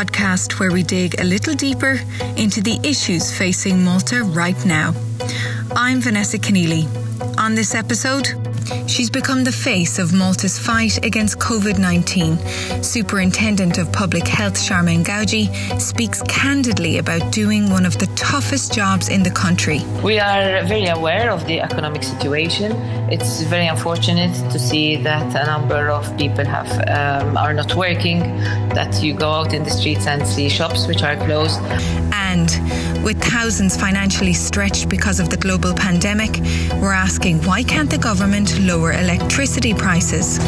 podcast where we dig a little deeper into the issues facing Malta right now. I'm Vanessa Keneally. On this episode, She's become the face of Malta's fight against COVID 19. Superintendent of Public Health Charmaine Gauci speaks candidly about doing one of the toughest jobs in the country. We are very aware of the economic situation. It's very unfortunate to see that a number of people have um, are not working, that you go out in the streets and see shops which are closed. And with thousands financially stretched because of the global pandemic, we're asking why can't the government lower electricity prices?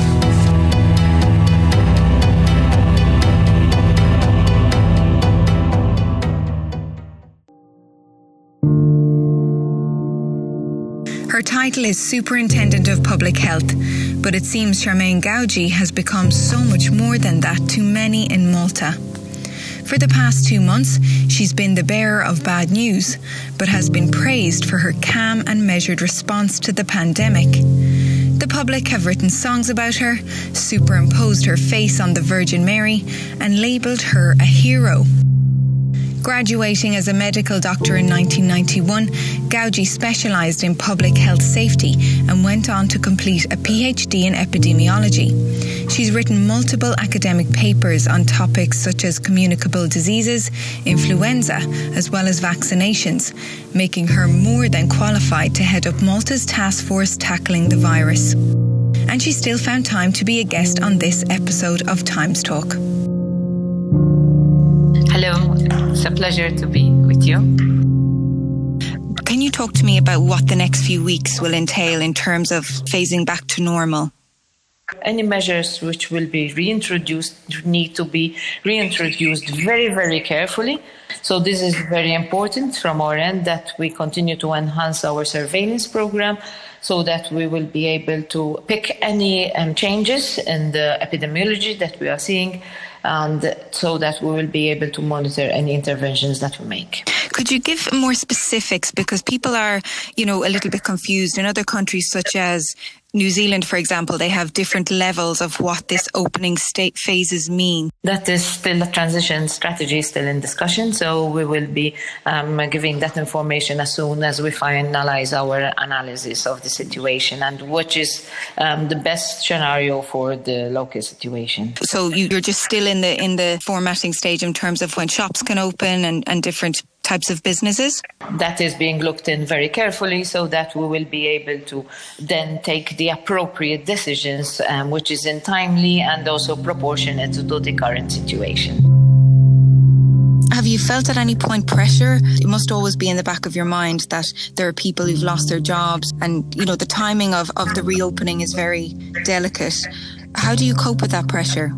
Her title is Superintendent of Public Health, but it seems Charmaine Gauci has become so much more than that to many in Malta. For the past two months, she's been the bearer of bad news, but has been praised for her calm and measured response to the pandemic. The public have written songs about her, superimposed her face on the Virgin Mary, and labelled her a hero. Graduating as a medical doctor in 1991, Gauci specialised in public health safety and went on to complete a PhD in epidemiology. She's written multiple academic papers on topics such as communicable diseases, influenza, as well as vaccinations, making her more than qualified to head up Malta's task force tackling the virus. And she still found time to be a guest on this episode of Times Talk. Hello, it's a pleasure to be with you. Can you talk to me about what the next few weeks will entail in terms of phasing back to normal? Any measures which will be reintroduced need to be reintroduced very, very carefully. So, this is very important from our end that we continue to enhance our surveillance program so that we will be able to pick any um, changes in the epidemiology that we are seeing and so that we will be able to monitor any interventions that we make. Could you give more specifics because people are, you know, a little bit confused in other countries such as New Zealand, for example, they have different levels of what this opening state phases mean. That is still a transition strategy, still in discussion. So we will be um, giving that information as soon as we finalize our analysis of the situation and which is um, the best scenario for the local situation. So you're just still in the in the formatting stage in terms of when shops can open and, and different types of businesses? That is being looked in very carefully so that we will be able to then take the appropriate decisions, um, which is in timely and also proportionate to the current situation. Have you felt at any point pressure? It must always be in the back of your mind that there are people who've lost their jobs and, you know, the timing of, of the reopening is very delicate. How do you cope with that pressure?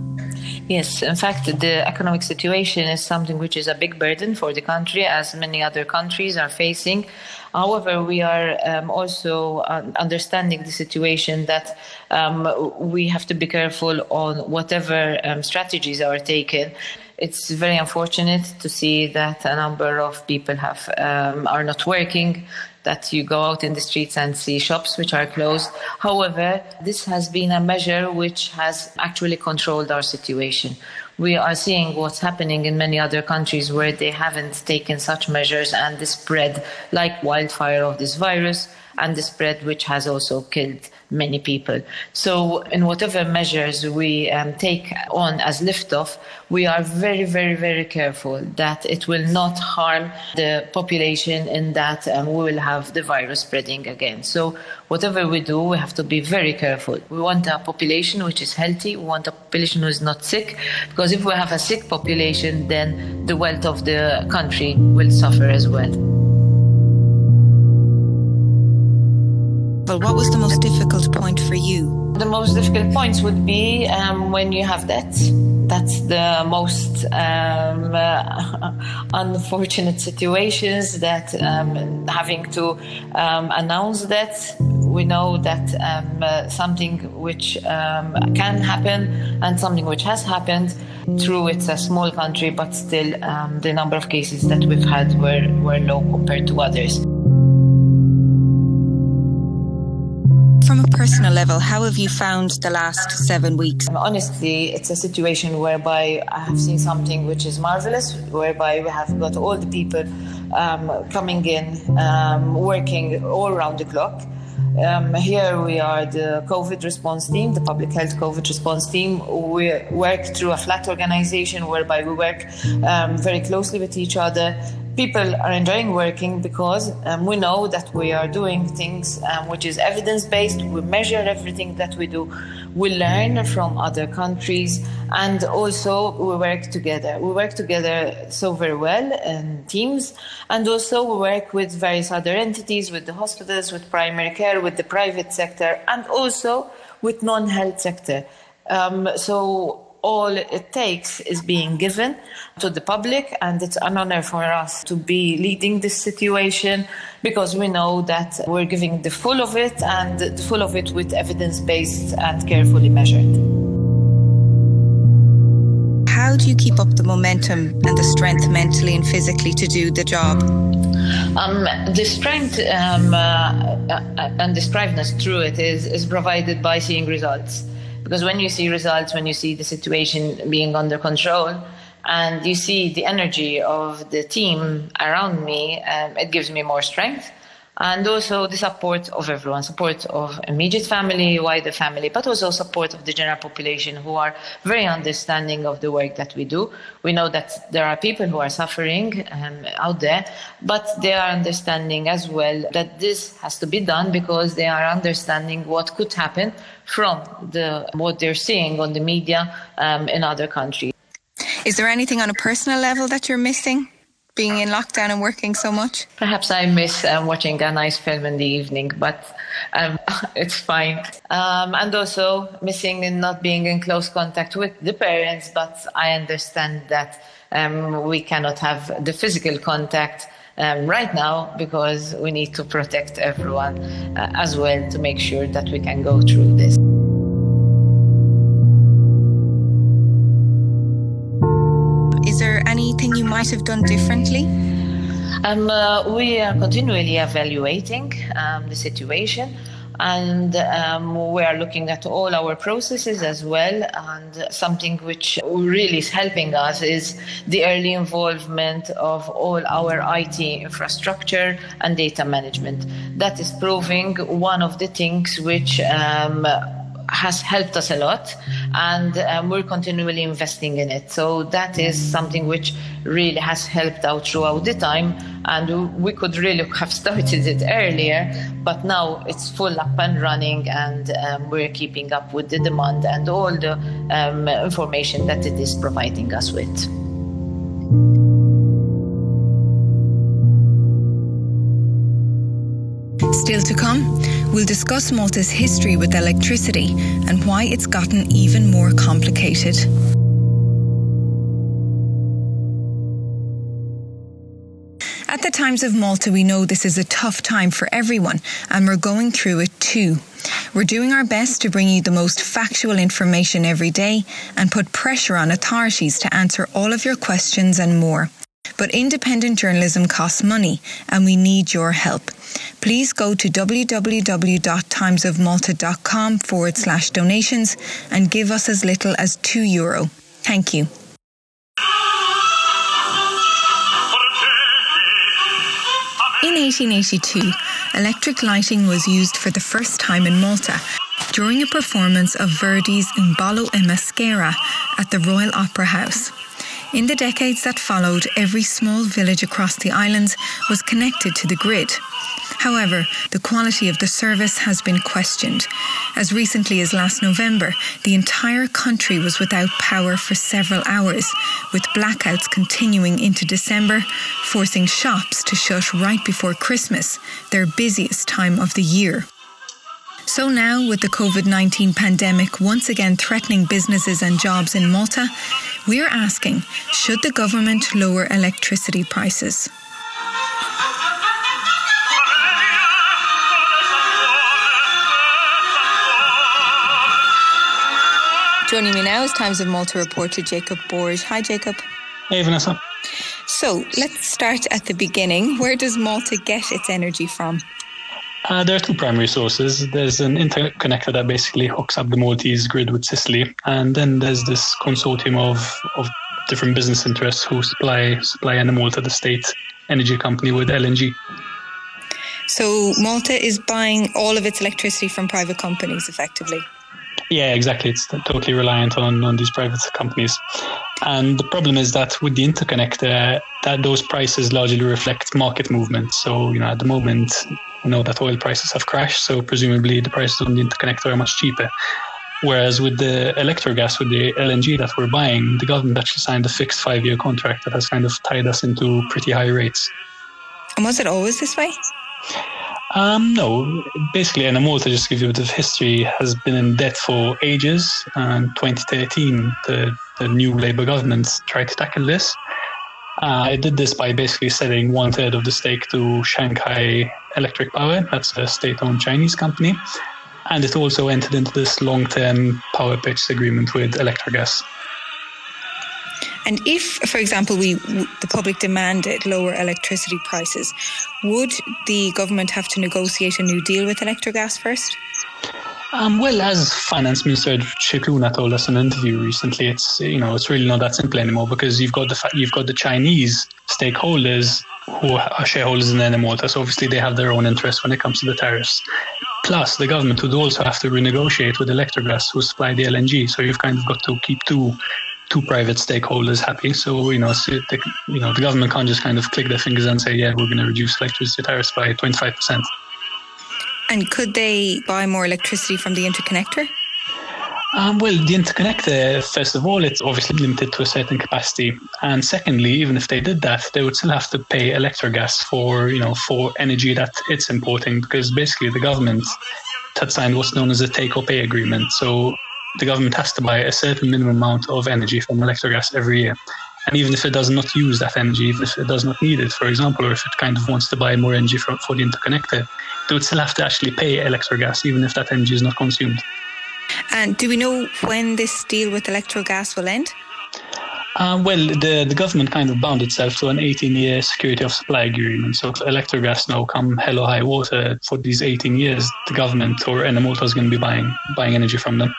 Yes, in fact, the economic situation is something which is a big burden for the country, as many other countries are facing. However, we are um, also understanding the situation that um, we have to be careful on whatever um, strategies are taken. It's very unfortunate to see that a number of people have um, are not working that you go out in the streets and see shops which are closed. However, this has been a measure which has actually controlled our situation. We are seeing what's happening in many other countries where they haven't taken such measures and the spread like wildfire of this virus and the spread which has also killed many people. So, in whatever measures we um, take on as liftoff, we are very, very, very careful that it will not harm the population in that um, we will have the virus spreading again. So, whatever we do, we have to be very careful. We want a population which is healthy, we want a population who is not sick, because if we have a sick population, then the wealth of the country will suffer as well. Well, what was the most difficult point for you? The most difficult points would be um, when you have debt. That's the most um, uh, unfortunate situations that um, having to um, announce that we know that um, uh, something which um, can happen and something which has happened. True, it's a small country, but still the number of cases that we've had were, were low compared to others. Personal level, how have you found the last seven weeks? Honestly, it's a situation whereby I have seen something which is marvelous, whereby we have got all the people um, coming in, um, working all around the clock. Um, here we are the COVID response team, the public health COVID response team. We work through a flat organization whereby we work um, very closely with each other people are enjoying working because um, we know that we are doing things um, which is evidence based. We measure everything that we do. We learn from other countries and also we work together. We work together so very well in teams and also we work with various other entities, with the hospitals, with primary care, with the private sector and also with non-health sector. Um, so all it takes is being given to the public, and it's an honor for us to be leading this situation because we know that we're giving the full of it and the full of it with evidence based and carefully measured. How do you keep up the momentum and the strength mentally and physically to do the job? Um, the strength um, uh, uh and the striveness through it is, is provided by seeing results. Because when you see results, when you see the situation being under control, and you see the energy of the team around me, um, it gives me more strength and also the support of everyone, support of immediate family, wider family, but also support of the general population who are very understanding of the work that we do. We know that there are people who are suffering um, out there, but they are understanding as well that this has to be done because they are understanding what could happen from the what they're seeing on the media um, in other countries. Is there anything on a personal level that you're missing? Being in lockdown and working so much? Perhaps I miss um, watching a nice film in the evening, but um, it's fine. Um, and also missing and not being in close contact with the parents, but I understand that um, we cannot have the physical contact. Um, right now, because we need to protect everyone uh, as well to make sure that we can go through this. Might have done differently? Um, uh, we are continually evaluating um, the situation and um, we are looking at all our processes as well. And something which really is helping us is the early involvement of all our IT infrastructure and data management. That is proving one of the things which um, has helped us a lot and um, we're continually investing in it. So that is something which really has helped out throughout the time and we could really have started it earlier but now it's full up and running and um, we're keeping up with the demand and all the um, information that it is providing us with Still to come, we'll discuss Malta's history with electricity and why it's gotten even more complicated. At the Times of Malta, we know this is a tough time for everyone, and we're going through it too. We're doing our best to bring you the most factual information every day and put pressure on authorities to answer all of your questions and more. But independent journalism costs money and we need your help. Please go to www.timesofmalta.com forward slash donations and give us as little as €2. Euro. Thank you. In 1882, electric lighting was used for the first time in Malta during a performance of Verdi's In Ballo e Maschera at the Royal Opera House. In the decades that followed, every small village across the islands was connected to the grid. However, the quality of the service has been questioned. As recently as last November, the entire country was without power for several hours, with blackouts continuing into December, forcing shops to shut right before Christmas, their busiest time of the year. So now, with the COVID 19 pandemic once again threatening businesses and jobs in Malta, we're asking should the government lower electricity prices? Joining me now is Times of Malta reporter Jacob Borg. Hi, Jacob. Hey, Vanessa. So let's start at the beginning. Where does Malta get its energy from? Uh, there are two primary sources. There's an interconnector that basically hooks up the Maltese grid with Sicily, and then there's this consortium of, of different business interests who supply supply to the state energy company, with LNG. So Malta is buying all of its electricity from private companies, effectively. Yeah, exactly. It's totally reliant on, on these private companies. And the problem is that with the interconnector, uh, that those prices largely reflect market movement. So, you know, at the moment, we know that oil prices have crashed, so presumably the prices on the interconnector are much cheaper. Whereas with the electrogas, with the LNG that we're buying, the government actually signed a fixed five year contract that has kind of tied us into pretty high rates. And was it always this way? Um, no, basically, Malta, just to give you a bit of history, has been in debt for ages. And 2013, the, the new Labour government tried to tackle this. Uh, I did this by basically selling one third of the stake to Shanghai Electric Power, that's a state owned Chinese company. And it also entered into this long term power purchase agreement with Electrogas. And if, for example, we the public demanded lower electricity prices, would the government have to negotiate a new deal with Electrogas first? Um, well, as Finance Minister Scicluna told us in an interview recently, it's you know it's really not that simple anymore because you've got the you've got the Chinese stakeholders who are shareholders in Enemalta, so obviously they have their own interests when it comes to the tariffs. Plus, the government would also have to renegotiate with Electrogas, who supply the LNG. So you've kind of got to keep two two private stakeholders happy. So you know, so the, you know, the government can't just kind of click their fingers and say, "Yeah, we're going to reduce electricity tariffs by 25 percent." And could they buy more electricity from the interconnector? Um, well, the interconnector, first of all, it's obviously limited to a certain capacity, and secondly, even if they did that, they would still have to pay Electrogas for you know for energy that it's importing because basically the government had signed what's known as a take or pay agreement. So the government has to buy a certain minimum amount of energy from Electrogas every year. And even if it does not use that energy, even if it does not need it, for example, or if it kind of wants to buy more energy for, for the interconnector, they would still have to actually pay Electrogas, even if that energy is not consumed. And do we know when this deal with Electrogas will end? Um, well, the, the government kind of bound itself to an 18 year security of supply agreement. So if Electrogas now come hell or high water for these 18 years, the government or Enemalta is going to be buying buying energy from them.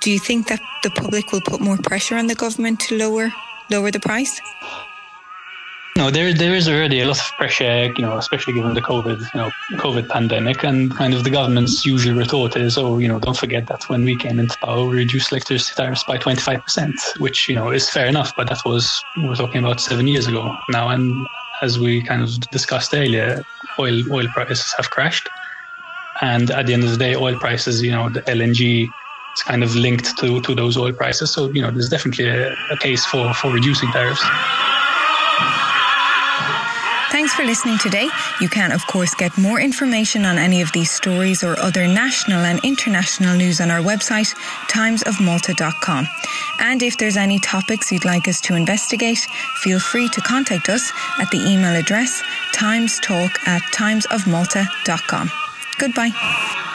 Do you think that the public will put more pressure on the government to lower lower the price? No, there there is already a lot of pressure, you know, especially given the COVID, you know, COVID pandemic, and kind of the government's usual retort is, oh, you know, don't forget that when we came into power, we reduced electricity tariffs by 25%, which you know is fair enough, but that was we're talking about seven years ago now, and as we kind of discussed earlier, oil oil prices have crashed, and at the end of the day, oil prices, you know, the LNG it's kind of linked to, to those oil prices. So, you know, there's definitely a, a case for, for reducing tariffs. Thanks for listening today. You can, of course, get more information on any of these stories or other national and international news on our website, timesofmalta.com. And if there's any topics you'd like us to investigate, feel free to contact us at the email address timestalk at timesofmalta.com. Goodbye.